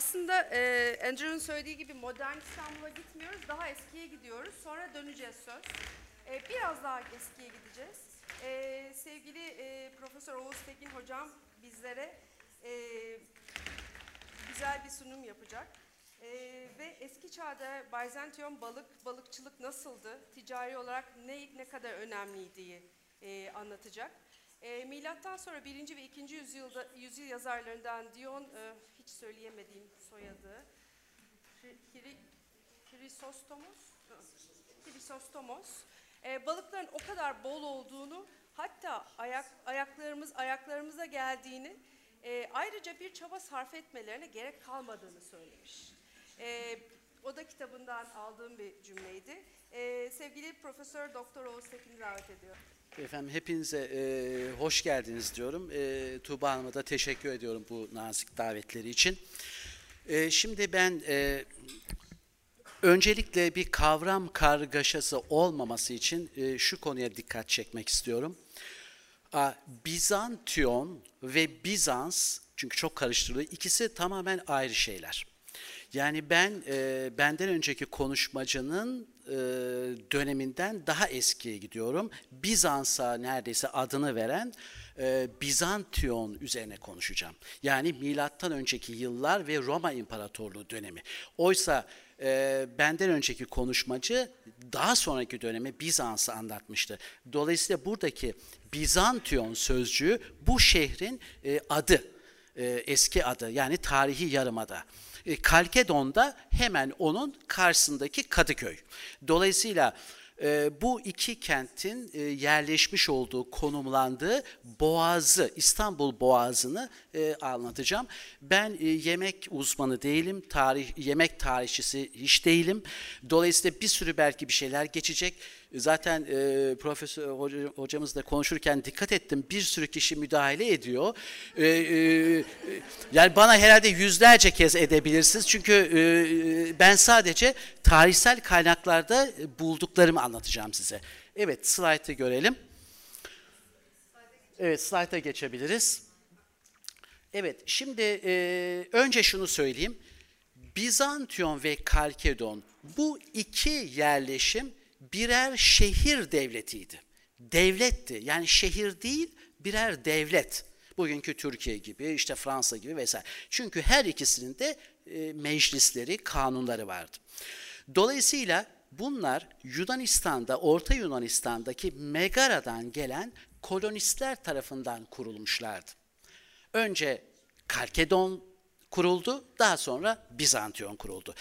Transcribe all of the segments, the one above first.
aslında e, Andrew'un söylediği gibi modern İstanbul'a gitmiyoruz, daha eskiye gidiyoruz. Sonra döneceğiz söz. E, biraz daha eskiye gideceğiz. E, sevgili e, Profesör Oğuz Tekin hocam bizlere e, güzel bir sunum yapacak. E, ve eski çağda Bizantiyon balık, balıkçılık nasıldı, ticari olarak ne ne kadar önemliydi e, anlatacak. E, milattan sonra 1. ve 2. yüzyılda yüzyıl yazarlarından Dion e, hiç söyleyemediğim soyadı. Kiri, Kirisostomos. Kirisostomos. E, balıkların o kadar bol olduğunu, hatta ayak ayaklarımız ayaklarımıza geldiğini, e, ayrıca bir çaba sarf etmelerine gerek kalmadığını söylemiş. E, o da kitabından aldığım bir cümleydi. E, sevgili Profesör Doktor Oğuz Tekin'i davet ediyorum. Efendim hepinize e, hoş geldiniz diyorum. E, Tuğba Hanım'a da teşekkür ediyorum bu nazik davetleri için. E, şimdi ben e, öncelikle bir kavram kargaşası olmaması için e, şu konuya dikkat çekmek istiyorum. A, Bizantiyon ve Bizans, çünkü çok karıştırılıyor, ikisi tamamen ayrı şeyler. Yani ben e, benden önceki konuşmacının e, döneminden daha eskiye gidiyorum. Bizans'a neredeyse adını veren e, Bizantiyon üzerine konuşacağım. Yani milattan önceki yıllar ve Roma İmparatorluğu dönemi. Oysa e, benden önceki konuşmacı daha sonraki dönemi Bizans'ı anlatmıştı. Dolayısıyla buradaki Bizantiyon sözcüğü bu şehrin e, adı, eski adı yani tarihi yarımada. E, Kalkedon'da hemen onun karşısındaki Kadıköy. Dolayısıyla e, bu iki kentin e, yerleşmiş olduğu, konumlandığı Boğazı, İstanbul Boğazı'nı e, anlatacağım. Ben e, yemek uzmanı değilim, tarih yemek tarihçisi hiç değilim. Dolayısıyla bir sürü belki bir şeyler geçecek. Zaten e, profesör hocamız da konuşurken dikkat ettim. Bir sürü kişi müdahale ediyor. E, e, yani bana herhalde yüzlerce kez edebilirsiniz. Çünkü e, ben sadece tarihsel kaynaklarda bulduklarımı anlatacağım size. Evet, slaytı görelim. Evet, slayta geçebiliriz. Evet, şimdi e, önce şunu söyleyeyim. Bizantiyon ve Kalkedon bu iki yerleşim birer şehir devletiydi. Devletti. Yani şehir değil, birer devlet. Bugünkü Türkiye gibi, işte Fransa gibi vesaire. Çünkü her ikisinin de e, meclisleri, kanunları vardı. Dolayısıyla bunlar Yunanistan'da, Orta Yunanistan'daki Megara'dan gelen kolonistler tarafından kurulmuşlardı. Önce Kalkedon kuruldu, daha sonra Bizantiyon kuruldu.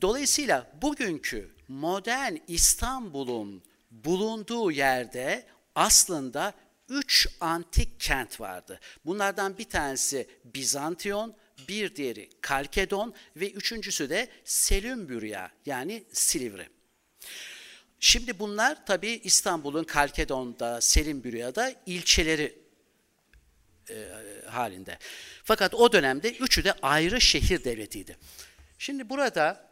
Dolayısıyla bugünkü modern İstanbul'un bulunduğu yerde aslında üç antik kent vardı. Bunlardan bir tanesi Bizantiyon, bir diğeri Kalkedon ve üçüncüsü de Selümbürya yani Silivri. Şimdi bunlar tabi İstanbul'un Kalkedon'da, Selimbürya'da ilçeleri e, halinde. Fakat o dönemde üçü de ayrı şehir devletiydi. Şimdi burada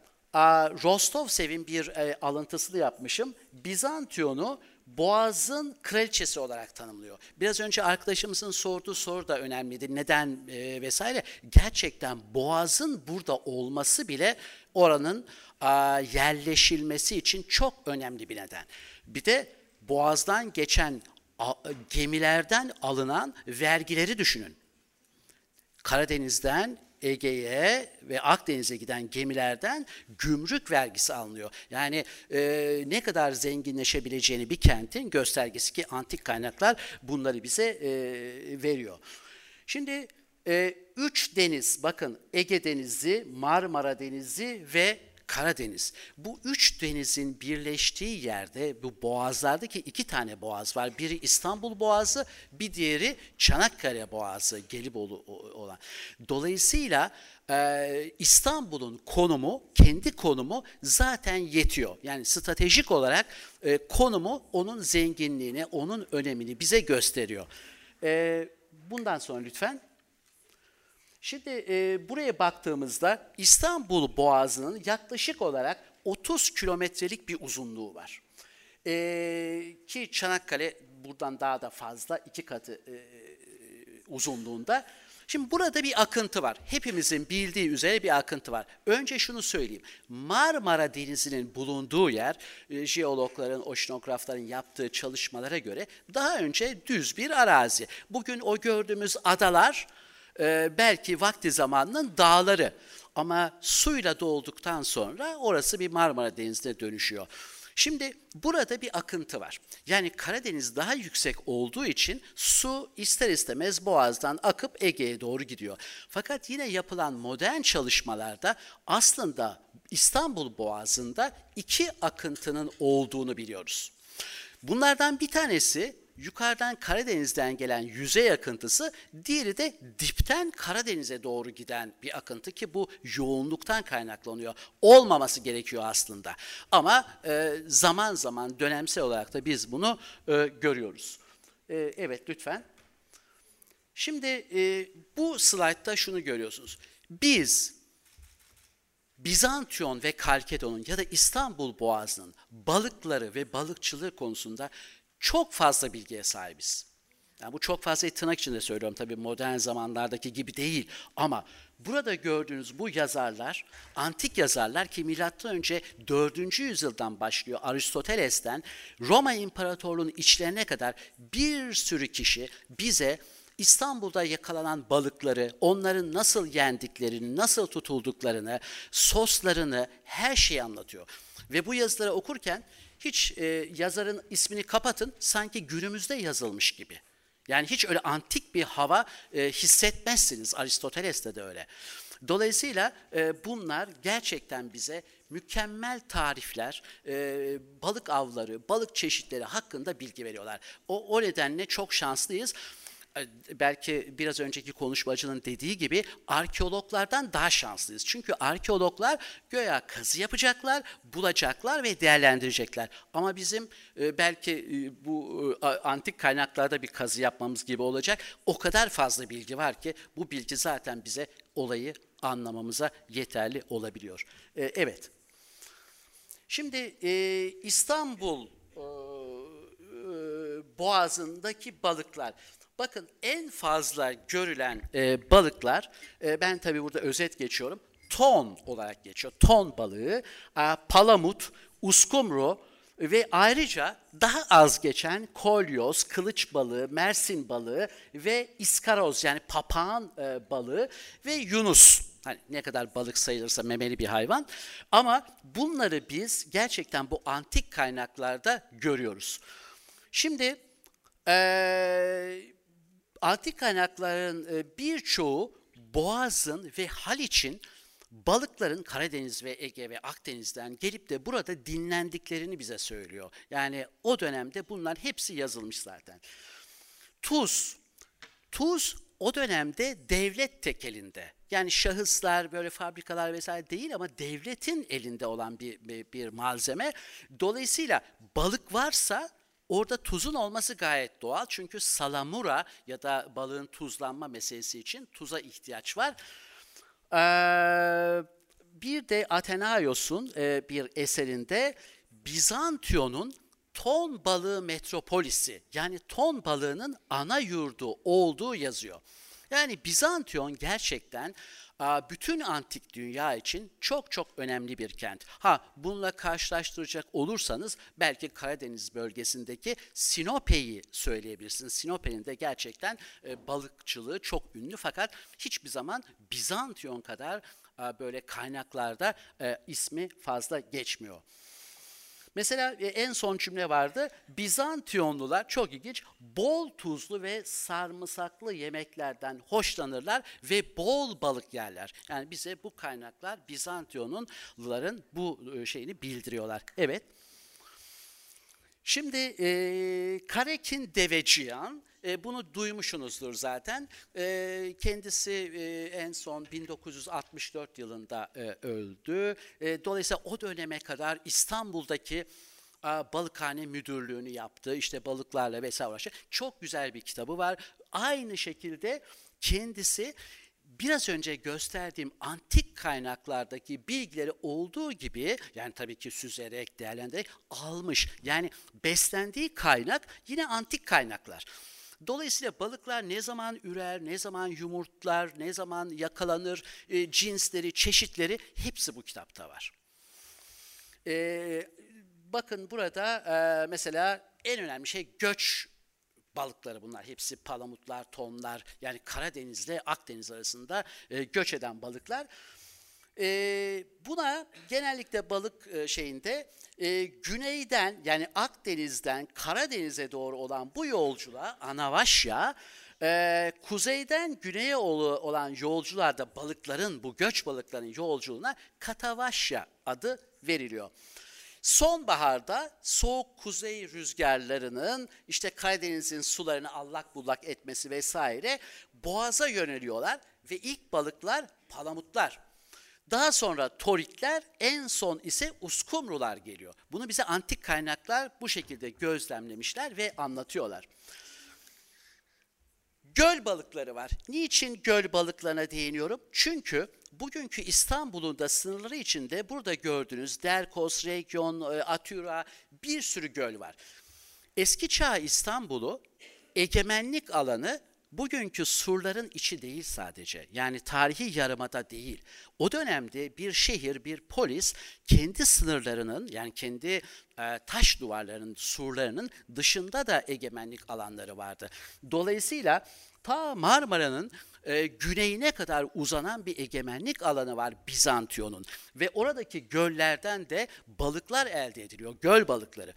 Rostovsev'in bir e, alıntısını yapmışım. Bizantiyon'u Boğaz'ın kraliçesi olarak tanımlıyor. Biraz önce arkadaşımızın sorduğu soru da önemliydi. Neden e, vesaire. Gerçekten Boğaz'ın burada olması bile oranın a, yerleşilmesi için çok önemli bir neden. Bir de Boğaz'dan geçen a, gemilerden alınan vergileri düşünün. Karadeniz'den Ege'ye ve Akdeniz'e giden gemilerden gümrük vergisi alınıyor. Yani e, ne kadar zenginleşebileceğini bir kentin göstergesi ki antik kaynaklar bunları bize e, veriyor. Şimdi e, üç deniz, bakın Ege Denizi, Marmara Denizi ve Karadeniz. Bu üç denizin birleştiği yerde bu boğazlardaki iki tane boğaz var. Biri İstanbul Boğazı, bir diğeri Çanakkale Boğazı, Gelibolu olan. Dolayısıyla e, İstanbul'un konumu, kendi konumu zaten yetiyor. Yani stratejik olarak e, konumu onun zenginliğini, onun önemini bize gösteriyor. E, bundan sonra lütfen. Şimdi e, buraya baktığımızda İstanbul Boğazı'nın yaklaşık olarak 30 kilometrelik bir uzunluğu var. E, ki Çanakkale buradan daha da fazla iki katı e, uzunluğunda. Şimdi burada bir akıntı var. Hepimizin bildiği üzere bir akıntı var. Önce şunu söyleyeyim. Marmara Denizi'nin bulunduğu yer, e, jeologların, oşinografların yaptığı çalışmalara göre daha önce düz bir arazi. Bugün o gördüğümüz adalar e, belki vakti zamanının dağları. Ama suyla dolduktan sonra orası bir Marmara Denizi'ne dönüşüyor. Şimdi burada bir akıntı var. Yani Karadeniz daha yüksek olduğu için su ister istemez Boğaz'dan akıp Ege'ye doğru gidiyor. Fakat yine yapılan modern çalışmalarda aslında İstanbul Boğazı'nda iki akıntının olduğunu biliyoruz. Bunlardan bir tanesi yukarıdan Karadeniz'den gelen yüzey akıntısı, diğeri de dipten Karadeniz'e doğru giden bir akıntı ki bu yoğunluktan kaynaklanıyor. Olmaması gerekiyor aslında. Ama e, zaman zaman dönemsel olarak da biz bunu e, görüyoruz. E, evet lütfen. Şimdi e, bu slaytta şunu görüyorsunuz. Biz Bizantiyon ve Kalkedon'un ya da İstanbul Boğazı'nın balıkları ve balıkçılığı konusunda çok fazla bilgiye sahibiz. Yani bu çok fazla tırnak içinde söylüyorum tabii modern zamanlardaki gibi değil ama burada gördüğünüz bu yazarlar antik yazarlar ki milattan önce 4. yüzyıldan başlıyor Aristoteles'ten Roma İmparatorluğu'nun içlerine kadar bir sürü kişi bize İstanbul'da yakalanan balıkları, onların nasıl yendiklerini, nasıl tutulduklarını, soslarını, her şeyi anlatıyor. Ve bu yazıları okurken hiç e, yazarın ismini kapatın, sanki günümüzde yazılmış gibi. Yani hiç öyle antik bir hava e, hissetmezsiniz. Aristoteles'te de öyle. Dolayısıyla e, bunlar gerçekten bize mükemmel tarifler, e, balık avları, balık çeşitleri hakkında bilgi veriyorlar. O, o nedenle çok şanslıyız belki biraz önceki konuşmacının dediği gibi arkeologlardan daha şanslıyız. Çünkü arkeologlar göya kazı yapacaklar, bulacaklar ve değerlendirecekler. Ama bizim e, belki e, bu e, antik kaynaklarda bir kazı yapmamız gibi olacak. O kadar fazla bilgi var ki bu bilgi zaten bize olayı anlamamıza yeterli olabiliyor. Evet. Şimdi İstanbul boğazındaki balıklar. Bakın en fazla görülen e, balıklar, e, ben tabii burada özet geçiyorum, ton olarak geçiyor. Ton balığı, e, palamut, uskumru ve ayrıca daha az geçen kolyoz, kılıç balığı, mersin balığı ve iskaroz yani papağan e, balığı ve yunus. Hani ne kadar balık sayılırsa memeli bir hayvan. Ama bunları biz gerçekten bu antik kaynaklarda görüyoruz. Şimdi ee, antik kaynakların e, birçoğu Boğaz'ın ve Haliç'in balıkların Karadeniz ve Ege ve Akdeniz'den gelip de burada dinlendiklerini bize söylüyor. Yani o dönemde bunlar hepsi yazılmış zaten. Tuz. Tuz o dönemde devlet tekelinde. Yani şahıslar, böyle fabrikalar vesaire değil ama devletin elinde olan bir, bir, bir malzeme. Dolayısıyla balık varsa Orada tuzun olması gayet doğal çünkü salamura ya da balığın tuzlanma meselesi için tuza ihtiyaç var. Ee, bir de Athenaios'un e, bir eserinde Bizantiyon'un ton balığı metropolisi yani ton balığının ana yurdu olduğu yazıyor. Yani Bizantiyon gerçekten bütün antik dünya için çok çok önemli bir kent. Ha bununla karşılaştıracak olursanız belki Karadeniz bölgesindeki Sinope'yi söyleyebilirsiniz. Sinope'nin de gerçekten e, balıkçılığı çok ünlü fakat hiçbir zaman Bizantiyon kadar böyle kaynaklarda e, ismi fazla geçmiyor. Mesela e, en son cümle vardı. Bizantiyonlular çok ilginç bol tuzlu ve sarımsaklı yemeklerden hoşlanırlar ve bol balık yerler. Yani bize bu kaynaklar Bizantiyonluların bu e, şeyini bildiriyorlar. Evet. Şimdi e, Karekin Deveciyan e, bunu duymuşsunuzdur zaten. E, kendisi e, en son 1964 yılında e, öldü. E, dolayısıyla o döneme kadar İstanbul'daki balıkhane müdürlüğünü yaptı. İşte balıklarla vesaire uğraştı. Çok güzel bir kitabı var. Aynı şekilde kendisi biraz önce gösterdiğim antik kaynaklardaki bilgileri olduğu gibi yani tabii ki süzerek, değerlendirerek almış. Yani beslendiği kaynak yine antik kaynaklar. Dolayısıyla balıklar ne zaman ürer, ne zaman yumurtlar, ne zaman yakalanır, e, cinsleri, çeşitleri hepsi bu kitapta var. E, bakın burada e, mesela en önemli şey göç balıkları bunlar. Hepsi palamutlar, tonlar yani Karadeniz ile Akdeniz arasında e, göç eden balıklar. E, buna genellikle balık e, şeyinde e, güneyden yani Akdeniz'den Karadeniz'e doğru olan bu yolculuğa Anavaşya, e, kuzeyden güneye olan yolcularda balıkların bu göç balıkların yolculuğuna Katavaşya adı veriliyor. Sonbaharda soğuk kuzey rüzgarlarının işte Karadeniz'in sularını allak bullak etmesi vesaire boğaza yöneliyorlar ve ilk balıklar palamutlar. Daha sonra torikler, en son ise uskumrular geliyor. Bunu bize antik kaynaklar bu şekilde gözlemlemişler ve anlatıyorlar. Göl balıkları var. Niçin göl balıklarına değiniyorum? Çünkü bugünkü İstanbul'un da sınırları içinde burada gördüğünüz Derkos, Regyon, e, Atyura bir sürü göl var. Eski çağ İstanbul'u egemenlik alanı bugünkü surların içi değil sadece. Yani tarihi yarımada değil. O dönemde bir şehir, bir polis kendi sınırlarının yani kendi e, taş duvarlarının, surlarının dışında da egemenlik alanları vardı. Dolayısıyla ta Marmara'nın e, güneyine kadar uzanan bir egemenlik alanı var Bizantiyon'un. Ve oradaki göllerden de balıklar elde ediliyor, göl balıkları.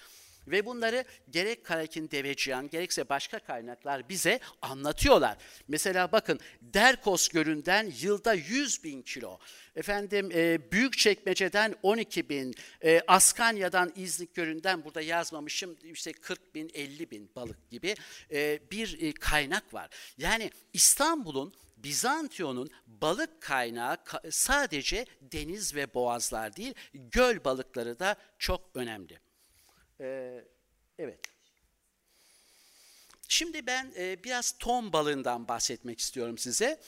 Ve bunları gerek Karakin Deveciyan gerekse başka kaynaklar bize anlatıyorlar. Mesela bakın Derkos Gölü'nden yılda 100 bin kilo. Efendim e, Büyükçekmece'den 12 bin, e, Askanya'dan İznik Gölü'nden burada yazmamışım işte 40 bin 50 bin balık gibi e, bir e, kaynak var. Yani İstanbul'un Bizantiyon'un balık kaynağı ka- sadece deniz ve boğazlar değil, göl balıkları da çok önemli. Ee, evet. Şimdi ben e, biraz ton balığından bahsetmek istiyorum size.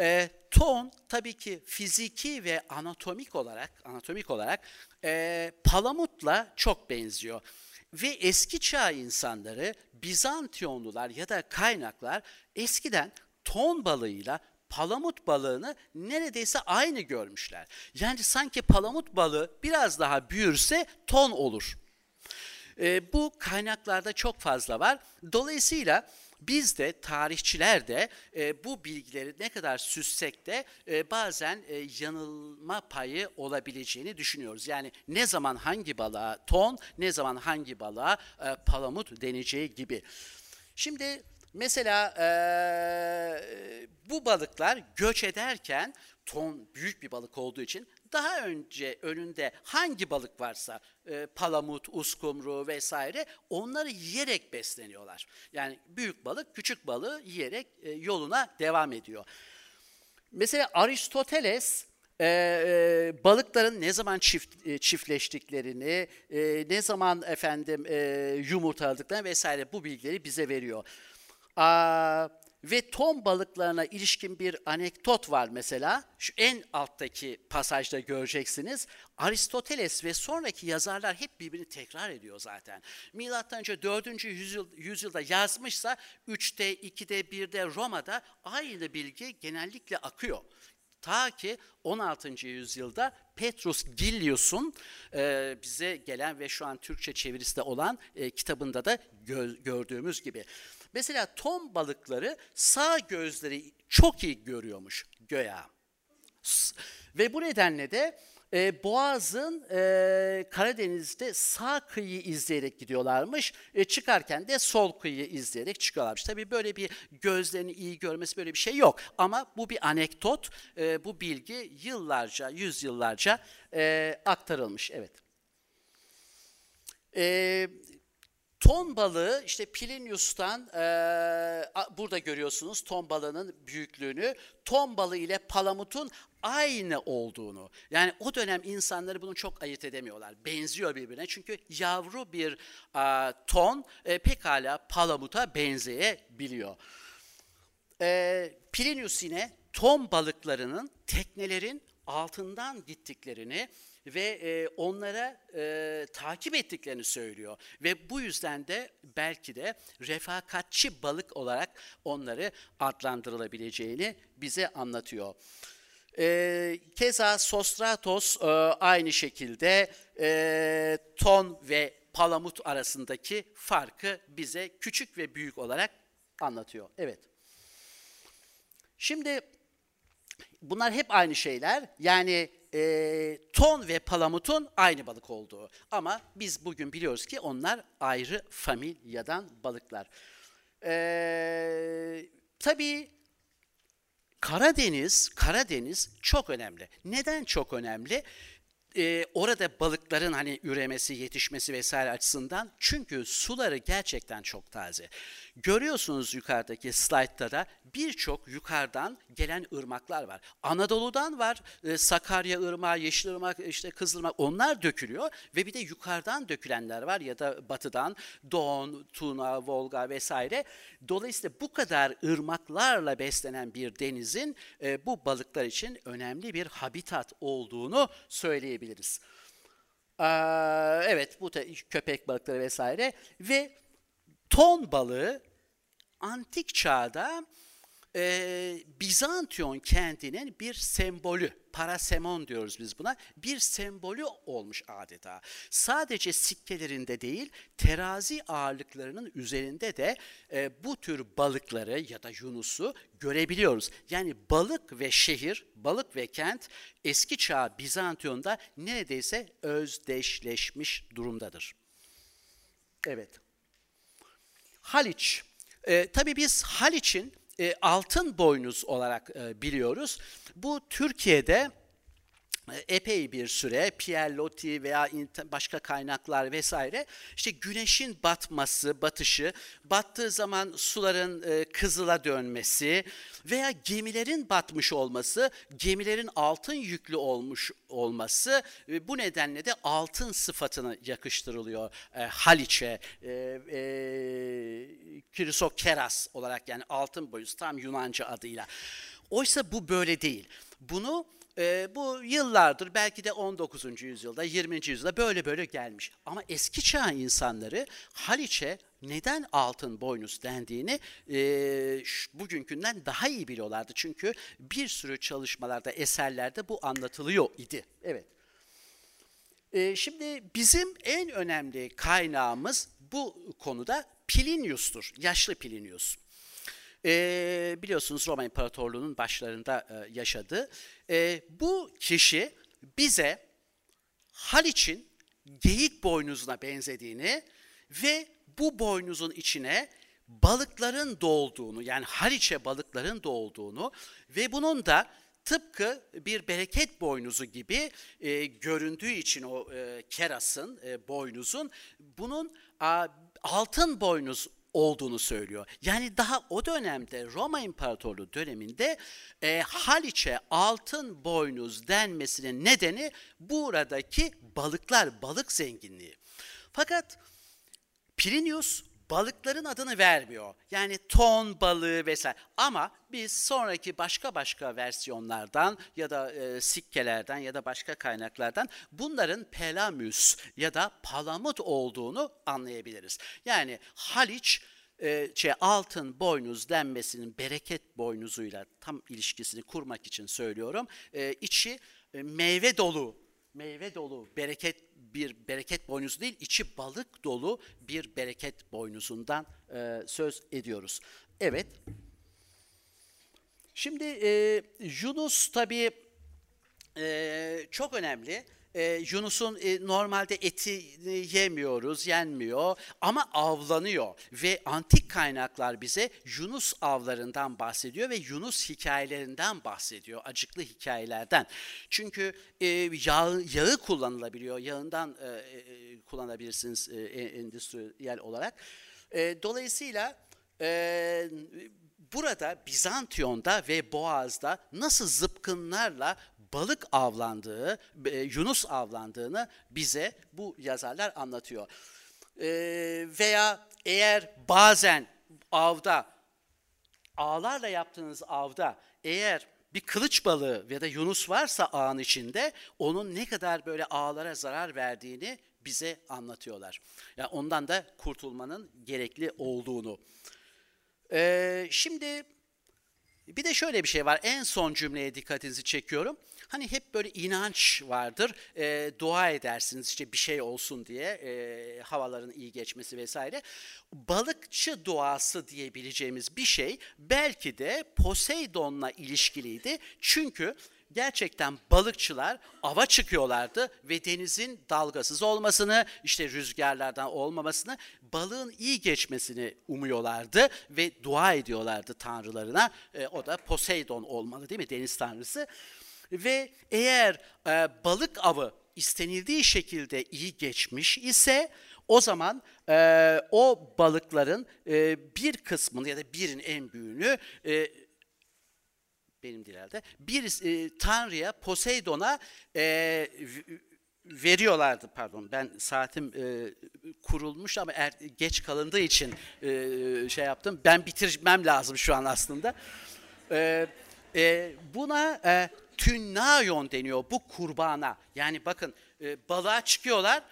E, ton tabii ki fiziki ve anatomik olarak anatomik olarak e, palamutla çok benziyor. Ve eski çağ insanları Bizantiyonlular ya da kaynaklar eskiden ton balığıyla palamut balığını neredeyse aynı görmüşler. Yani sanki palamut balığı biraz daha büyürse ton olur. E, bu kaynaklarda çok fazla var. Dolayısıyla biz de tarihçiler de e, bu bilgileri ne kadar süssek de e, bazen e, yanılma payı olabileceğini düşünüyoruz. Yani ne zaman hangi balığa ton, ne zaman hangi balığa e, palamut deneceği gibi. Şimdi mesela e, bu balıklar göç ederken ton büyük bir balık olduğu için daha önce önünde hangi balık varsa e, palamut, uskumru vesaire onları yiyerek besleniyorlar. Yani büyük balık küçük balığı yiyerek e, yoluna devam ediyor. Mesela Aristoteles e, e, balıkların ne zaman çift e, çiftleştiklerini, e, ne zaman efendim e, yumurtaladıklarını vesaire bu bilgileri bize veriyor. Aa, ve ton balıklarına ilişkin bir anekdot var mesela. Şu en alttaki pasajda göreceksiniz. Aristoteles ve sonraki yazarlar hep birbirini tekrar ediyor zaten. Milattan önce 4. Yüzyıl, yüzyılda yazmışsa 3'te, 2'de, 1'de Roma'da aynı bilgi genellikle akıyor. Ta ki 16. yüzyılda Petrus Gillius'un e, bize gelen ve şu an Türkçe çevirisi de olan e, kitabında da gö- gördüğümüz gibi. Mesela ton balıkları sağ gözleri çok iyi görüyormuş göya. Ve bu nedenle de e, Boğaz'ın e, Karadeniz'de sağ kıyıyı izleyerek gidiyorlarmış. E, çıkarken de sol kıyıyı izleyerek çıkıyorlarmış. Tabii böyle bir gözlerini iyi görmesi böyle bir şey yok. Ama bu bir anekdot, e, bu bilgi yıllarca, yüzyıllarca e, aktarılmış. Evet. E, Ton balığı işte Plinius'tan e, burada görüyorsunuz ton balığının büyüklüğünü. Ton balığı ile palamutun aynı olduğunu. Yani o dönem insanları bunu çok ayırt edemiyorlar. Benziyor birbirine. Çünkü yavru bir a, ton e, pekala palamuta benzeyebiliyor. E, Plinius yine ton balıklarının teknelerin altından gittiklerini ve e, onlara e, takip ettiklerini söylüyor. Ve bu yüzden de belki de refakatçi balık olarak onları adlandırılabileceğini bize anlatıyor. E, keza Sostratos e, aynı şekilde e, ton ve palamut arasındaki farkı bize küçük ve büyük olarak anlatıyor. Evet. Şimdi bunlar hep aynı şeyler. Yani e, ton ve palamutun aynı balık olduğu. Ama biz bugün biliyoruz ki onlar ayrı familyadan balıklar. E, tabii Karadeniz, Karadeniz çok önemli. Neden çok önemli? Ee, orada balıkların hani üremesi, yetişmesi vesaire açısından çünkü suları gerçekten çok taze. Görüyorsunuz yukarıdaki slaytta da birçok yukarıdan gelen ırmaklar var. Anadolu'dan var, e, Sakarya Irmağı, Yeşil Irmak, işte Kızılırmak onlar dökülüyor ve bir de yukarıdan dökülenler var ya da batıdan Don, Tuna, Volga vesaire. Dolayısıyla bu kadar ırmaklarla beslenen bir denizin e, bu balıklar için önemli bir habitat olduğunu söyleyebiliriz. Evet bu köpek balıkları vesaire ve ton balığı antik çağda e, Bizantiyon kentinin bir sembolü, parasemon diyoruz biz buna, bir sembolü olmuş adeta. Sadece sikkelerinde değil, terazi ağırlıklarının üzerinde de e, bu tür balıkları ya da yunusu görebiliyoruz. Yani balık ve şehir, balık ve kent eski çağ Bizantiyon'da neredeyse özdeşleşmiş durumdadır. Evet. Haliç. E, tabii biz Haliç'in e, altın boynuz olarak e, biliyoruz. Bu Türkiye'de epey bir süre Pierre Loti veya başka kaynaklar vesaire işte güneşin batması, batışı, battığı zaman suların e, kızıla dönmesi veya gemilerin batmış olması, gemilerin altın yüklü olmuş olması e, bu nedenle de altın sıfatını yakıştırılıyor e, Haliç'e. E, e, olarak yani altın boyuz tam Yunanca adıyla. Oysa bu böyle değil. Bunu e, bu yıllardır belki de 19. yüzyılda 20. yüzyılda böyle böyle gelmiş. Ama eski çağ insanları Haliç'e neden altın boynuz dendiğini e, bugünkünden daha iyi biliyorlardı. Çünkü bir sürü çalışmalarda, eserlerde bu anlatılıyor idi. Evet. E, şimdi bizim en önemli kaynağımız bu konuda Plinius'tur. Yaşlı Plinius. E, biliyorsunuz Roma İmparatorluğu'nun başlarında e, yaşadı. E, bu kişi bize Haliç'in geyik boynuzuna benzediğini ve bu boynuzun içine balıkların dolduğunu yani Haliç'e balıkların dolduğunu ve bunun da tıpkı bir bereket boynuzu gibi e, göründüğü için o e, kerasın, e, boynuzun bunun a, altın boynuz olduğunu söylüyor. Yani daha o dönemde Roma İmparatorluğu döneminde e, Haliç'e altın boynuz denmesinin nedeni buradaki balıklar, balık zenginliği. Fakat Plinius balıkların adını vermiyor. Yani ton balığı vesaire. Ama biz sonraki başka başka versiyonlardan ya da e, sikkelerden ya da başka kaynaklardan bunların pelamüs ya da palamut olduğunu anlayabiliriz. Yani Haliç e, şey, altın boynuz denmesinin bereket boynuzuyla tam ilişkisini kurmak için söylüyorum. E, içi e, meyve dolu, meyve dolu bereket bir bereket boynuzu değil, içi balık dolu bir bereket boynuzundan e, söz ediyoruz. Evet. Şimdi e, Yunus tabii e, çok önemli. Ee, Yunus'un e, normalde eti yemiyoruz, yenmiyor ama avlanıyor ve antik kaynaklar bize Yunus avlarından bahsediyor ve Yunus hikayelerinden bahsediyor, acıklı hikayelerden. Çünkü e, yağ, yağı kullanılabiliyor, yağından e, e, kullanabilirsiniz e, endüstriyel olarak. E, dolayısıyla e, burada Bizantiyon'da ve Boğaz'da nasıl zıpkınlarla balık avlandığı, e, Yunus avlandığını bize bu yazarlar anlatıyor. E, veya eğer bazen avda, ağlarla yaptığınız avda eğer bir kılıç balığı ya da yunus varsa ağın içinde onun ne kadar böyle ağlara zarar verdiğini bize anlatıyorlar. Yani ondan da kurtulmanın gerekli olduğunu. Ee, şimdi bir de şöyle bir şey var. En son cümleye dikkatinizi çekiyorum. Hani hep böyle inanç vardır. E, dua edersiniz işte bir şey olsun diye e, havaların iyi geçmesi vesaire. Balıkçı duası diyebileceğimiz bir şey belki de Poseidon'la ilişkiliydi. Çünkü gerçekten balıkçılar ava çıkıyorlardı ve denizin dalgasız olmasını, işte rüzgarlardan olmamasını, balığın iyi geçmesini umuyorlardı ve dua ediyorlardı tanrılarına. E, o da Poseidon olmalı değil mi deniz tanrısı? Ve eğer e, balık avı istenildiği şekilde iyi geçmiş ise o zaman e, o balıkların e, bir kısmını ya da birin en büyüğünü e, benim dilerde bir e, tanrıya Poseidon'a e, veriyorlardı pardon. Ben saatim e, kurulmuş ama er, geç kalındığı için e, şey yaptım. Ben bitirmem lazım şu an aslında. E, e, buna e, tünnayon deniyor bu kurbana yani bakın e, balığa çıkıyorlar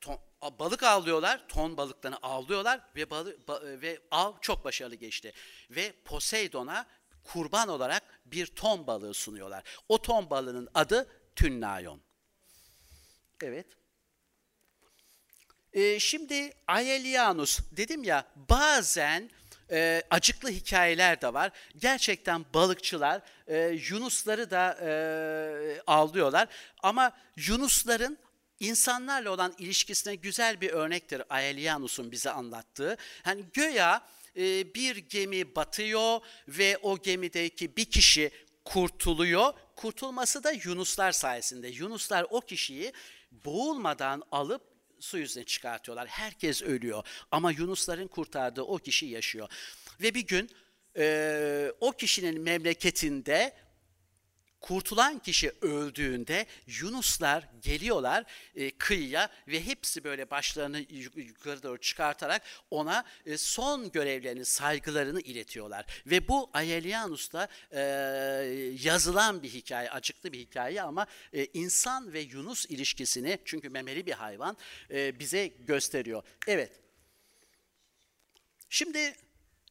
ton, balık avlıyorlar ton balıklarını avlıyorlar ve balı, ba, ve av çok başarılı geçti ve Poseidon'a kurban olarak bir ton balığı sunuyorlar. O ton balığının adı tünnayon. Evet. Ee, şimdi Aelianus dedim ya bazen e, acıklı hikayeler de var. Gerçekten balıkçılar e, Yunusları da e, avlıyorlar. Ama Yunusların insanlarla olan ilişkisine güzel bir örnektir Aelianus'un bize anlattığı. Hani göya e, bir gemi batıyor ve o gemideki bir kişi kurtuluyor. Kurtulması da Yunuslar sayesinde. Yunuslar o kişiyi boğulmadan alıp su yüzüne çıkartıyorlar. Herkes ölüyor ama Yunusların kurtardığı o kişi yaşıyor. Ve bir gün e, o kişinin memleketinde kurtulan kişi öldüğünde Yunuslar geliyorlar e, kıyıya ve hepsi böyle başlarını yukarı doğru çıkartarak ona e, son görevlerini, saygılarını iletiyorlar. Ve bu Aelianus'ta e, yazılan bir hikaye, acıklı bir hikaye ama e, insan ve Yunus ilişkisini, çünkü memeli bir hayvan, e, bize gösteriyor. Evet. Şimdi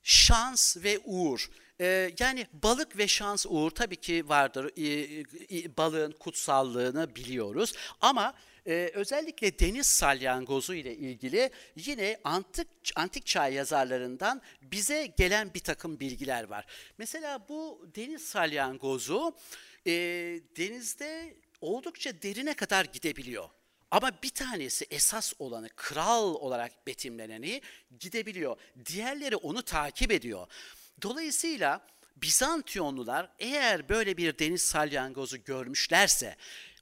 şans ve uğur. Ee, yani balık ve şans uğur tabii ki vardır. Ee, balığın kutsallığını biliyoruz. Ama e, özellikle deniz salyangozu ile ilgili yine antik antik çağ yazarlarından bize gelen bir takım bilgiler var. Mesela bu deniz salyangozu e, denizde oldukça derine kadar gidebiliyor. Ama bir tanesi esas olanı, kral olarak betimleneni gidebiliyor. Diğerleri onu takip ediyor. Dolayısıyla Bizantiyonlular eğer böyle bir deniz salyangozu görmüşlerse,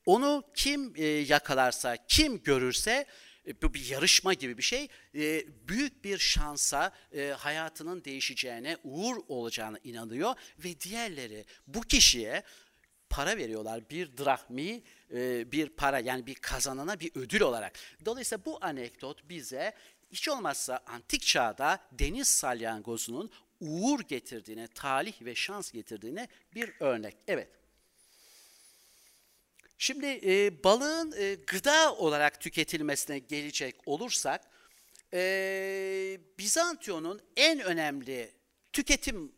onu kim e, yakalarsa, kim görürse e, bu bir yarışma gibi bir şey. E, büyük bir şansa hayatının değişeceğine, uğur olacağına inanıyor ve diğerleri bu kişiye para veriyorlar. Bir drahmi bir para yani bir kazanana bir ödül olarak. Dolayısıyla bu anekdot bize hiç olmazsa antik çağda deniz salyangozunun uğur getirdiğine, talih ve şans getirdiğine bir örnek. Evet. Şimdi e, balığın e, gıda olarak tüketilmesine gelecek olursak, e, Bizantiyon'un en önemli tüketim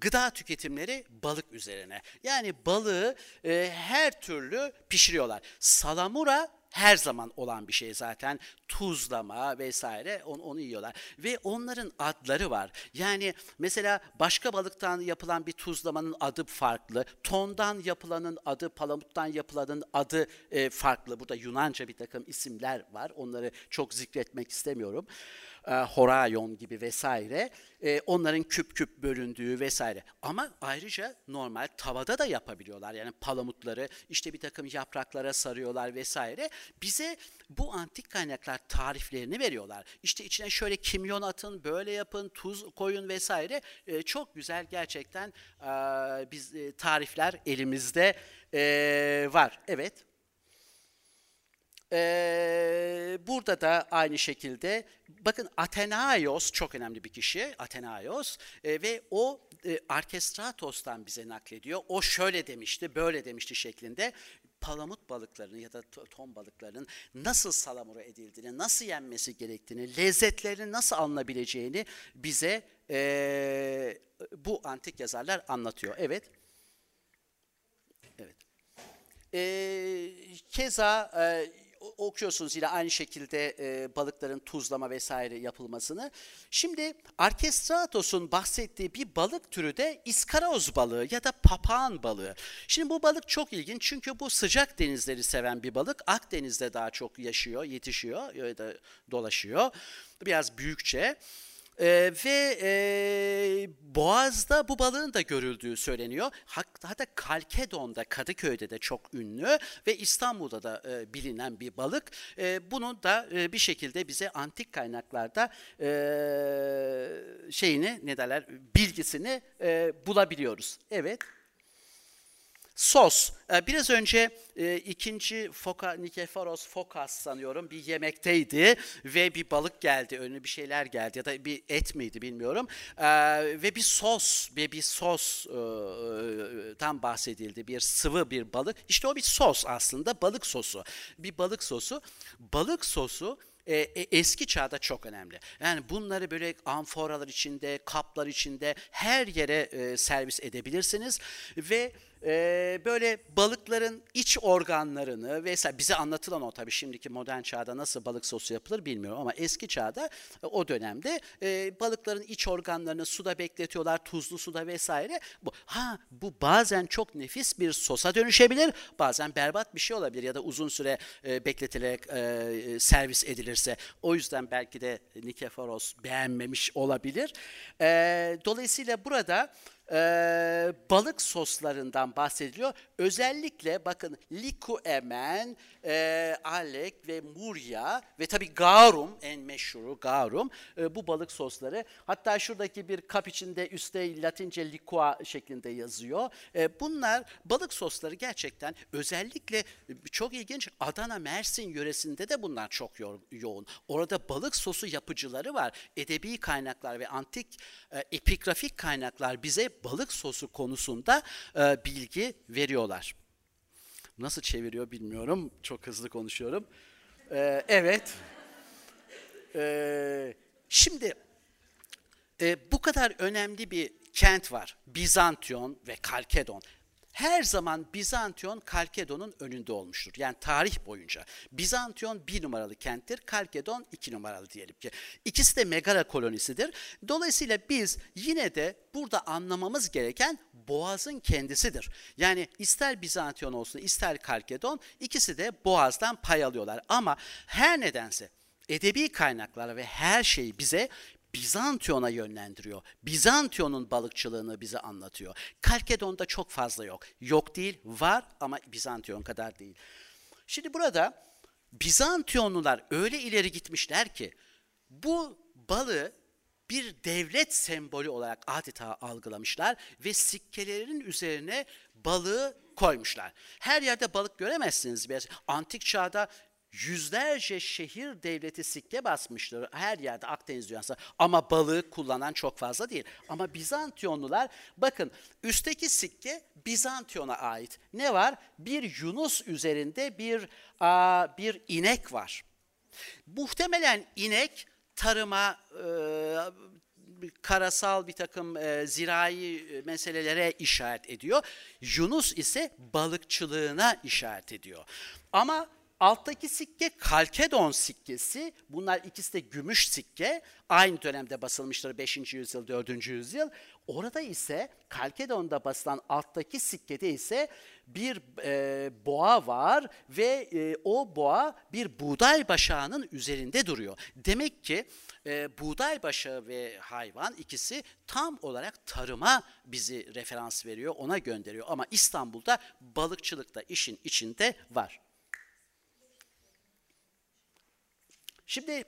gıda tüketimleri balık üzerine. Yani balığı e, her türlü pişiriyorlar. Salamura her zaman olan bir şey zaten. Tuzlama vesaire onu, onu yiyorlar. Ve onların adları var. Yani mesela başka balıktan yapılan bir tuzlamanın adı farklı. Tondan yapılanın adı, palamuttan yapılanın adı e, farklı. Burada Yunanca bir takım isimler var. Onları çok zikretmek istemiyorum e, Horayon gibi vesaire e, onların küp küp bölündüğü vesaire. Ama ayrıca normal tavada da yapabiliyorlar. Yani palamutları işte bir takım yapraklara sarıyorlar vesaire. Bize bu antik kaynaklar tariflerini veriyorlar. İşte içine şöyle kimyon atın, böyle yapın, tuz koyun vesaire. E, çok güzel gerçekten e, biz tarifler elimizde var. Evet. Burada da aynı şekilde bakın Athenaios çok önemli bir kişi Athenaios e, ve o e, Arkestratos'tan bize naklediyor. O şöyle demişti, böyle demişti şeklinde palamut balıklarının ya da to- ton balıklarının nasıl salamura edildiğini, nasıl yenmesi gerektiğini, lezzetlerini nasıl alınabileceğini bize e, bu antik yazarlar anlatıyor. Evet. Evet. Ee, keza e, okuyorsunuz yine aynı şekilde e, balıkların tuzlama vesaire yapılmasını. Şimdi Arkestratos'un bahsettiği bir balık türü de iskaroz balığı ya da papağan balığı. Şimdi bu balık çok ilginç çünkü bu sıcak denizleri seven bir balık. Akdeniz'de daha çok yaşıyor, yetişiyor ya da dolaşıyor. Biraz büyükçe. Ee, ve e, Boğaz'da bu balığın da görüldüğü söyleniyor. Hatta Kalkedon'da, Kadıköy'de de çok ünlü ve İstanbul'da da e, bilinen bir balık. E, bunu da e, bir şekilde bize antik kaynaklarda e, şeyini ne derler bilgisini e, bulabiliyoruz. Evet. Sos. Ee, Biraz önce e, ikinci Foka, Nikeforos Fokas sanıyorum bir yemekteydi ve bir balık geldi, önüne bir şeyler geldi ya da bir et miydi bilmiyorum. Ee, ve bir sos ve bir sos e, e, tam bahsedildi. Bir sıvı bir balık. İşte o bir sos aslında, balık sosu. Bir balık sosu. Balık sosu e, e, eski çağda çok önemli. Yani bunları böyle amforalar içinde, kaplar içinde her yere e, servis edebilirsiniz ve e, böyle balıkların iç organlarını vesaire bize anlatılan o tabii şimdiki modern çağda nasıl balık sosu yapılır bilmiyorum ama eski çağda e, o dönemde e, balıkların iç organlarını suda bekletiyorlar tuzlu suda vesaire. Bu, ha bu bazen çok nefis bir sosa dönüşebilir bazen berbat bir şey olabilir ya da uzun süre e, bekletilerek e, servis edilirse. O yüzden belki de Nikeforos beğenmemiş olabilir. E, dolayısıyla burada e, balık soslarından bahsediliyor. Özellikle bakın likuemen, e, alek ve murya ve tabii garum en meşhuru garum e, bu balık sosları. Hatta şuradaki bir kap içinde üstte Latince liqua şeklinde yazıyor. E, bunlar balık sosları gerçekten özellikle e, çok ilginç Adana Mersin yöresinde de bunlar çok yo- yoğun. Orada balık sosu yapıcıları var. Edebi kaynaklar ve antik e, epigrafik kaynaklar bize balık sosu konusunda e, bilgi veriyorlar. Nasıl çeviriyor bilmiyorum. Çok hızlı konuşuyorum. E, evet. E, şimdi e, bu kadar önemli bir kent var. Bizantiyon ve Kalkedon. Her zaman Bizantiyon Kalkedon'un önünde olmuştur. Yani tarih boyunca. Bizantiyon bir numaralı kenttir, Kalkedon iki numaralı diyelim ki. İkisi de megara kolonisidir. Dolayısıyla biz yine de burada anlamamız gereken Boğaz'ın kendisidir. Yani ister Bizantiyon olsun ister Kalkedon ikisi de Boğaz'dan pay alıyorlar. Ama her nedense edebi kaynaklar ve her şey bize Bizantiyon'a yönlendiriyor. Bizantiyon'un balıkçılığını bize anlatıyor. Kalkedon'da çok fazla yok. Yok değil, var ama Bizantiyon kadar değil. Şimdi burada Bizantiyonlular öyle ileri gitmişler ki bu balığı bir devlet sembolü olarak adeta algılamışlar ve sikkelerin üzerine balığı koymuşlar. Her yerde balık göremezsiniz. Antik çağda yüzlerce şehir devleti sikke basmıştır her yerde Akdeniz dünyasında ama balığı kullanan çok fazla değil. Ama Bizantiyonlular bakın üstteki sikke Bizantiyon'a ait. Ne var? Bir Yunus üzerinde bir aa, bir inek var. Muhtemelen inek tarıma e, karasal bir takım e, zirai e, meselelere işaret ediyor. Yunus ise balıkçılığına işaret ediyor. Ama alttaki sikke Kalkedon sikkesi. Bunlar ikisi de gümüş sikke. Aynı dönemde basılmıştır 5. yüzyıl, 4. yüzyıl. Orada ise Kalkedon'da basılan alttaki sikkede ise bir e, boğa var ve e, o boğa bir buğday başağının üzerinde duruyor. Demek ki e, buğday başağı ve hayvan ikisi tam olarak tarıma bizi referans veriyor, ona gönderiyor. Ama İstanbul'da balıkçılık da işin içinde var. Şimdi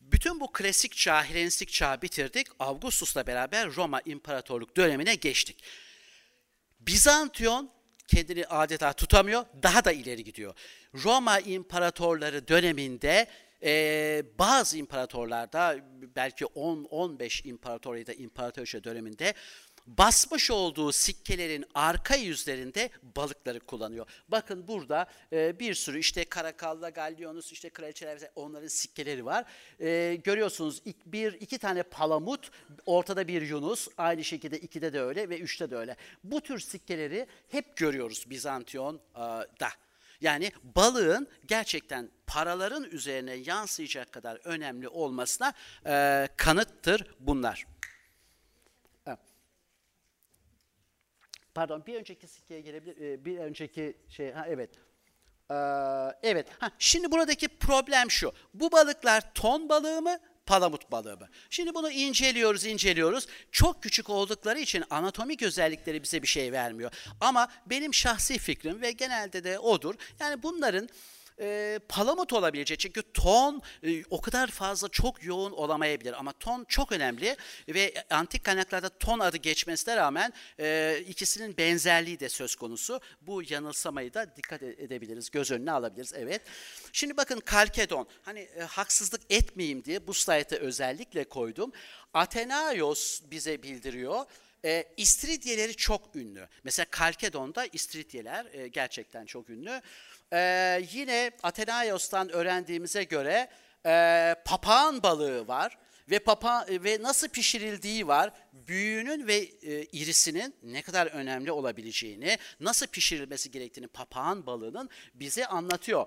bütün bu klasik çağ, Helenistik çağı bitirdik. Augustus'la beraber Roma İmparatorluk dönemine geçtik. Bizantiyon kendini adeta tutamıyor, daha da ileri gidiyor. Roma imparatorları döneminde e, bazı imparatorlarda belki 10-15 imparator ya da imparatorça döneminde basmış olduğu sikkelerin arka yüzlerinde balıkları kullanıyor. Bakın burada e, bir sürü işte Karakallı, Gallionus, işte kraliçeler onların sikkeleri var. E, görüyorsunuz ik- bir iki tane palamut, ortada bir Yunus, aynı şekilde ikide de öyle ve üçte de öyle. Bu tür sikkeleri hep görüyoruz Bizantiyon'da. Yani balığın gerçekten paraların üzerine yansıyacak kadar önemli olmasına e, kanıttır bunlar. Pardon bir önceki sikkeye gelebilir. e, Bir önceki şey ha evet. Ee, evet. Ha, şimdi buradaki problem şu. Bu balıklar ton balığı mı? Palamut balığı mı? Şimdi bunu inceliyoruz, inceliyoruz. Çok küçük oldukları için anatomik özellikleri bize bir şey vermiyor. Ama benim şahsi fikrim ve genelde de odur. Yani bunların e, palamut olabilecek çünkü ton e, o kadar fazla çok yoğun olamayabilir ama ton çok önemli ve antik kaynaklarda ton adı geçmesine rağmen e, ikisinin benzerliği de söz konusu. Bu yanılsamayı da dikkat e- edebiliriz, göz önüne alabiliriz. Evet. Şimdi bakın Kalkedon. Hani e, haksızlık etmeyeyim diye bu slaytı özellikle koydum. Athenaios bize bildiriyor. E, İstiridyeleri çok ünlü. Mesela Kalkedon'da İstiridyeler e, gerçekten çok ünlü. E, yine Athenaios'tan öğrendiğimize göre e, papağan balığı var ve papa ve nasıl pişirildiği var. Büyüğünün ve e, irisinin ne kadar önemli olabileceğini, nasıl pişirilmesi gerektiğini papağan balığının bize anlatıyor.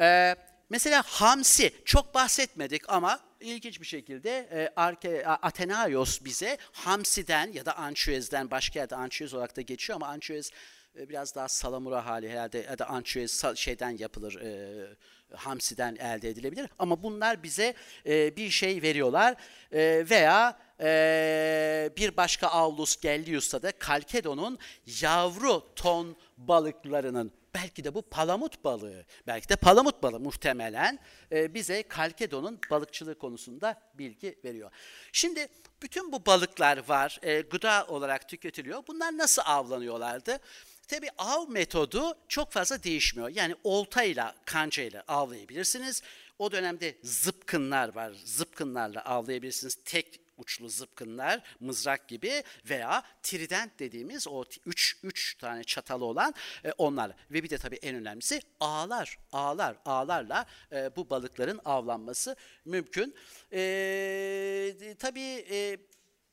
E, mesela hamsi çok bahsetmedik ama ilginç bir şekilde e, Arke, A- Athenaios bize hamsiden ya da ançüezden başka yerde ançüez olarak da geçiyor ama ançüez biraz daha salamura hali herhalde ya da ançüez sa- şeyden yapılır e, hamsiden elde edilebilir ama bunlar bize e, bir şey veriyorlar E, veya e, bir başka Aulus Gellius'ta da Kalkedon'un yavru ton balıklarının belki de bu palamut balığı, belki de palamut balığı muhtemelen e, bize Kalkedon'un balıkçılığı konusunda bilgi veriyor. Şimdi bütün bu balıklar var, e, gıda olarak tüketiliyor. Bunlar nasıl avlanıyorlardı? Tabii av metodu çok fazla değişmiyor. Yani oltayla, kancayla avlayabilirsiniz. O dönemde zıpkınlar var. Zıpkınlarla avlayabilirsiniz. Tek uçlu zıpkınlar, mızrak gibi veya trident dediğimiz o üç, üç tane çatalı olan e, onlar. Ve bir de tabii en önemlisi ağlar, ağlar, ağlarla e, bu balıkların avlanması mümkün. E, tabii e,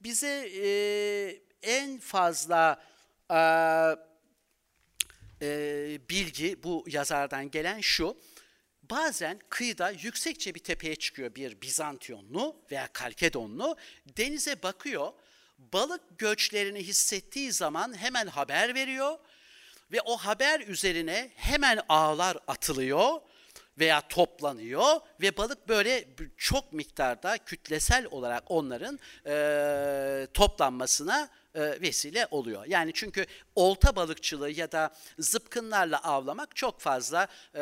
bize e, en fazla e, e, bilgi bu yazardan gelen şu. Bazen kıyıda yüksekçe bir tepeye çıkıyor bir Bizantiyonlu veya Kalkedonlu. Denize bakıyor. Balık göçlerini hissettiği zaman hemen haber veriyor. Ve o haber üzerine hemen ağlar atılıyor veya toplanıyor ve balık böyle çok miktarda kütlesel olarak onların eee, toplanmasına e, vesile oluyor. Yani çünkü olta balıkçılığı ya da zıpkınlarla avlamak çok fazla e,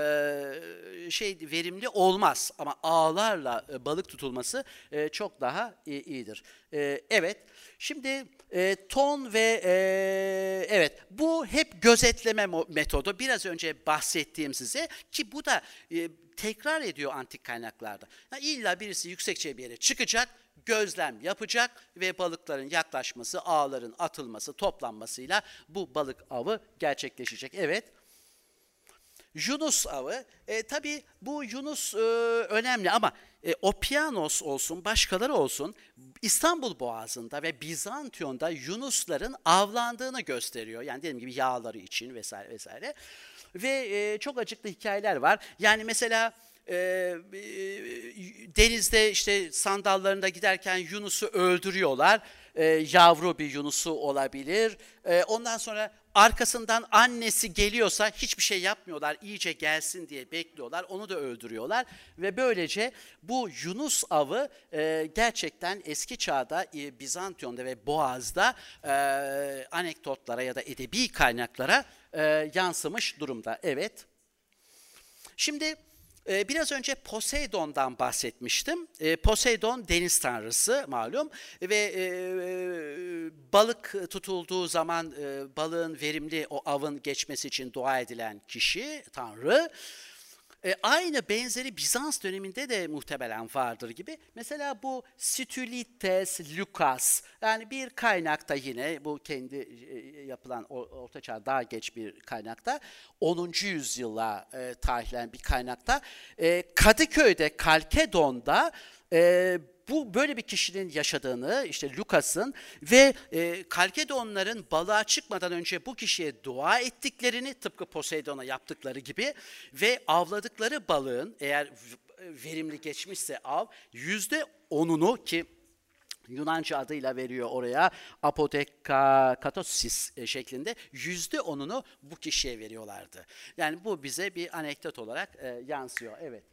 şey verimli olmaz ama ağlarla e, balık tutulması çok daha iyidir. Evet. Şimdi ton ve evet bu hep gözetleme metodu. Biraz önce bahsettiğim size ki bu da tekrar ediyor antik kaynaklarda. Yani illa birisi yüksekçe bir yere çıkacak, gözlem yapacak ve balıkların yaklaşması, ağların atılması, toplanmasıyla bu balık avı gerçekleşecek. Evet. Yunus avı, e, tabii bu Yunus e, önemli ama e, Opianos olsun, başkaları olsun İstanbul Boğazı'nda ve Bizantiyon'da Yunusların avlandığını gösteriyor. Yani dediğim gibi yağları için vesaire vesaire. Ve e, çok acıklı hikayeler var. Yani mesela e, e, denizde işte sandallarında giderken Yunus'u öldürüyorlar. E, yavru bir Yunus'u olabilir. E, ondan sonra arkasından annesi geliyorsa hiçbir şey yapmıyorlar. İyice gelsin diye bekliyorlar. Onu da öldürüyorlar. Ve böylece bu Yunus avı e, gerçekten eski çağda e, Bizantiyon'da ve Boğaz'da e, anekdotlara ya da edebi kaynaklara e, yansımış durumda. Evet. Şimdi Ee, Biraz önce Poseidon'dan bahsetmiştim. Ee, Poseidon deniz tanrısı malum ve e, e, balık tutulduğu zaman e, balığın verimli o avın geçmesi için dua edilen kişi, tanrı. E, aynı benzeri Bizans döneminde de muhtemelen vardır gibi. Mesela bu Stylites Lucas yani bir kaynakta yine bu kendi e, yapılan o- ortaçağ daha geç bir kaynakta 10. yüzyıla e, tarihlenen bir kaynakta e, Kadıköy'de Kalkedon'da e, bu böyle bir kişinin yaşadığını işte Lukas'ın ve e, Kalkedonların balığa çıkmadan önce bu kişiye dua ettiklerini tıpkı Poseidon'a yaptıkları gibi ve avladıkları balığın eğer verimli geçmişse av yüzde onunu ki Yunanca adıyla veriyor oraya apodekatosis e, şeklinde yüzde onunu bu kişiye veriyorlardı. Yani bu bize bir anekdot olarak e, yansıyor. Evet.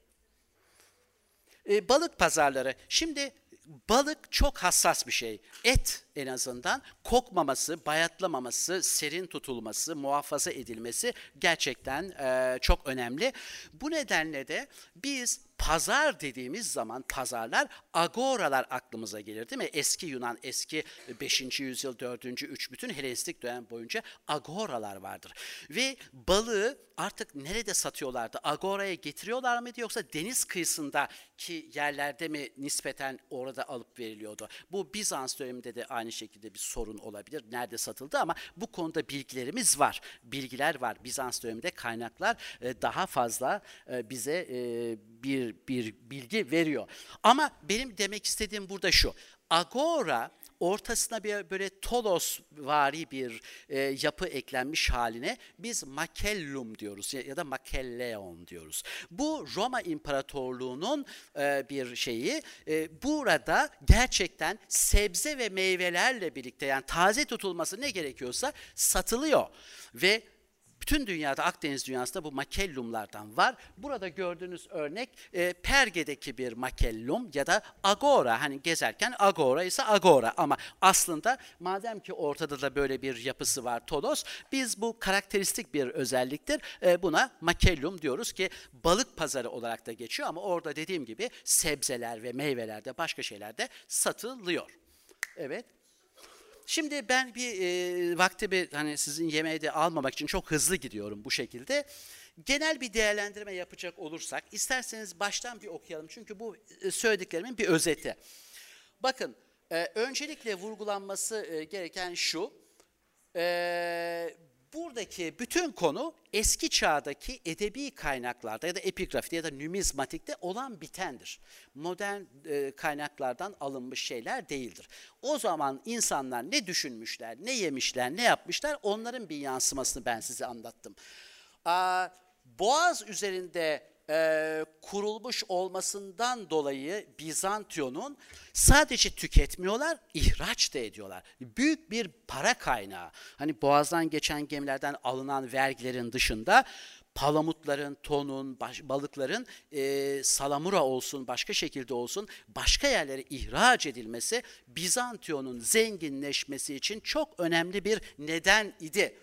E, balık pazarları. Şimdi balık çok hassas bir şey. Et en azından kokmaması, bayatlamaması, serin tutulması, muhafaza edilmesi gerçekten e, çok önemli. Bu nedenle de biz pazar dediğimiz zaman pazarlar agoralar aklımıza gelir değil mi? Eski Yunan, eski 5. yüzyıl, 4. 3 bütün Helenistik dönem boyunca agoralar vardır. Ve balığı artık nerede satıyorlardı? Agora'ya getiriyorlar mıydı yoksa deniz kıyısındaki yerlerde mi nispeten orada alıp veriliyordu? Bu Bizans döneminde de aynı şekilde bir sorun olabilir. Nerede satıldı ama bu konuda bilgilerimiz var. Bilgiler var. Bizans döneminde kaynaklar e, daha fazla e, bize e, bir bir bilgi veriyor. Ama benim demek istediğim burada şu. Agora ortasına bir böyle tolos vari bir e, yapı eklenmiş haline biz makellum diyoruz ya, ya da makelleon diyoruz. Bu Roma İmparatorluğu'nun e, bir şeyi. E, burada gerçekten sebze ve meyvelerle birlikte yani taze tutulması ne gerekiyorsa satılıyor ve bütün dünyada Akdeniz dünyasında bu makellumlardan var. Burada gördüğünüz örnek e, Perge'deki bir makellum ya da agora. Hani gezerken agora ise agora ama aslında madem ki ortada da böyle bir yapısı var tolos, biz bu karakteristik bir özelliktir. E, buna makellum diyoruz ki balık pazarı olarak da geçiyor ama orada dediğim gibi sebzeler ve meyveler de başka şeyler de satılıyor. Evet. Şimdi ben bir e, vaktimi hani sizin yemeği de almamak için çok hızlı gidiyorum bu şekilde. Genel bir değerlendirme yapacak olursak isterseniz baştan bir okuyalım. Çünkü bu söylediklerimin bir özeti. Bakın e, öncelikle vurgulanması e, gereken şu. E, buradaki bütün konu eski çağdaki edebi kaynaklarda ya da epigrafide ya da numizmatikte olan bitendir. Modern e, kaynaklardan alınmış şeyler değildir. O zaman insanlar ne düşünmüşler, ne yemişler, ne yapmışlar onların bir yansımasını ben size anlattım. Aa, Boğaz üzerinde e, kurulmuş olmasından dolayı Bizantiyon'un sadece tüketmiyorlar, ihraç da ediyorlar. Büyük bir para kaynağı. Hani Boğaz'dan geçen gemilerden alınan vergilerin dışında palamutların, tonun, baş- balıkların e, salamura olsun, başka şekilde olsun başka yerlere ihraç edilmesi Bizantiyon'un zenginleşmesi için çok önemli bir neden idi.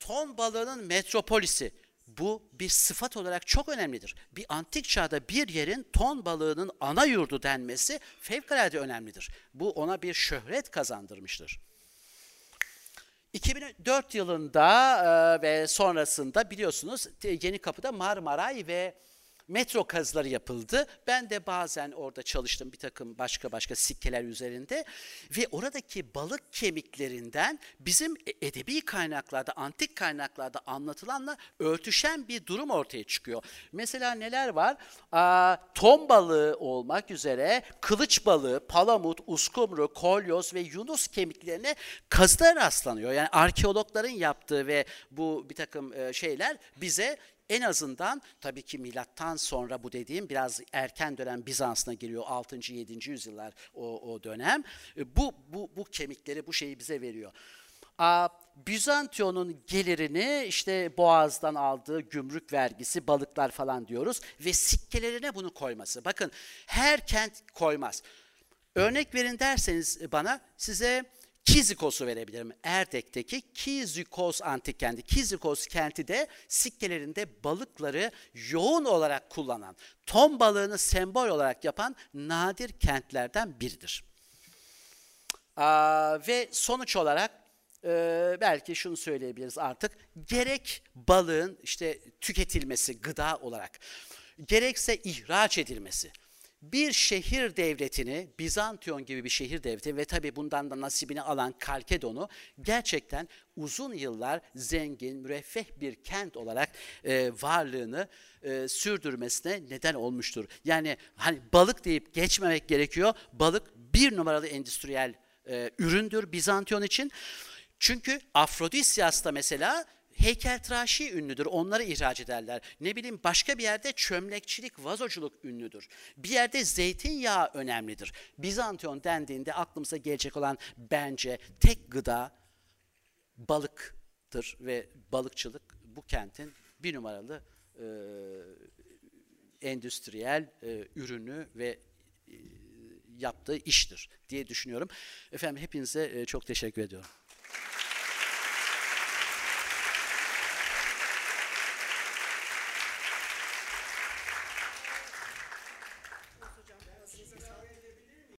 Ton balığının metropolisi. Bu bir sıfat olarak çok önemlidir. Bir antik çağda bir yerin ton balığının ana yurdu denmesi fevkalade önemlidir. Bu ona bir şöhret kazandırmıştır. 2004 yılında e, ve sonrasında biliyorsunuz Yeni Kapı'da Marmaray ve metro kazıları yapıldı. Ben de bazen orada çalıştım bir takım başka başka sikkeler üzerinde ve oradaki balık kemiklerinden bizim e- edebi kaynaklarda, antik kaynaklarda anlatılanla örtüşen bir durum ortaya çıkıyor. Mesela neler var? Aa, ton balığı olmak üzere kılıç balığı, palamut, uskumru, kolyoz ve yunus kemiklerine kazıda rastlanıyor. Yani arkeologların yaptığı ve bu bir takım e, şeyler bize en azından tabii ki milattan sonra bu dediğim biraz erken dönem Bizans'ına giriyor 6. 7. yüzyıllar o, o dönem. E, Bu, bu, bu kemikleri bu şeyi bize veriyor. Aa, Bizantiyon'un gelirini işte Boğaz'dan aldığı gümrük vergisi, balıklar falan diyoruz ve sikkelerine bunu koyması. Bakın her kent koymaz. Örnek verin derseniz bana size Kizikos'u verebilirim. Erdek'teki Kizikos antik kenti. Kizikos kenti de sikkelerinde balıkları yoğun olarak kullanan, ton balığını sembol olarak yapan nadir kentlerden biridir. Aa, ve sonuç olarak e, belki şunu söyleyebiliriz artık. Gerek balığın işte tüketilmesi gıda olarak, gerekse ihraç edilmesi. Bir şehir devletini, Bizantiyon gibi bir şehir devleti ve tabii bundan da nasibini alan Kalkedon'u gerçekten uzun yıllar zengin, müreffeh bir kent olarak e, varlığını e, sürdürmesine neden olmuştur. Yani hani balık deyip geçmemek gerekiyor. Balık bir numaralı endüstriyel e, üründür Bizantiyon için. Çünkü Afrodisyas da mesela heykeltıraşi ünlüdür. Onları ihraç ederler. Ne bileyim başka bir yerde çömlekçilik, vazoculuk ünlüdür. Bir yerde zeytinyağı önemlidir. Bizantiyon dendiğinde aklımıza gelecek olan bence tek gıda balıktır ve balıkçılık bu kentin bir numaralı e, endüstriyel e, ürünü ve e, yaptığı iştir diye düşünüyorum. Efendim hepinize e, çok teşekkür ediyorum.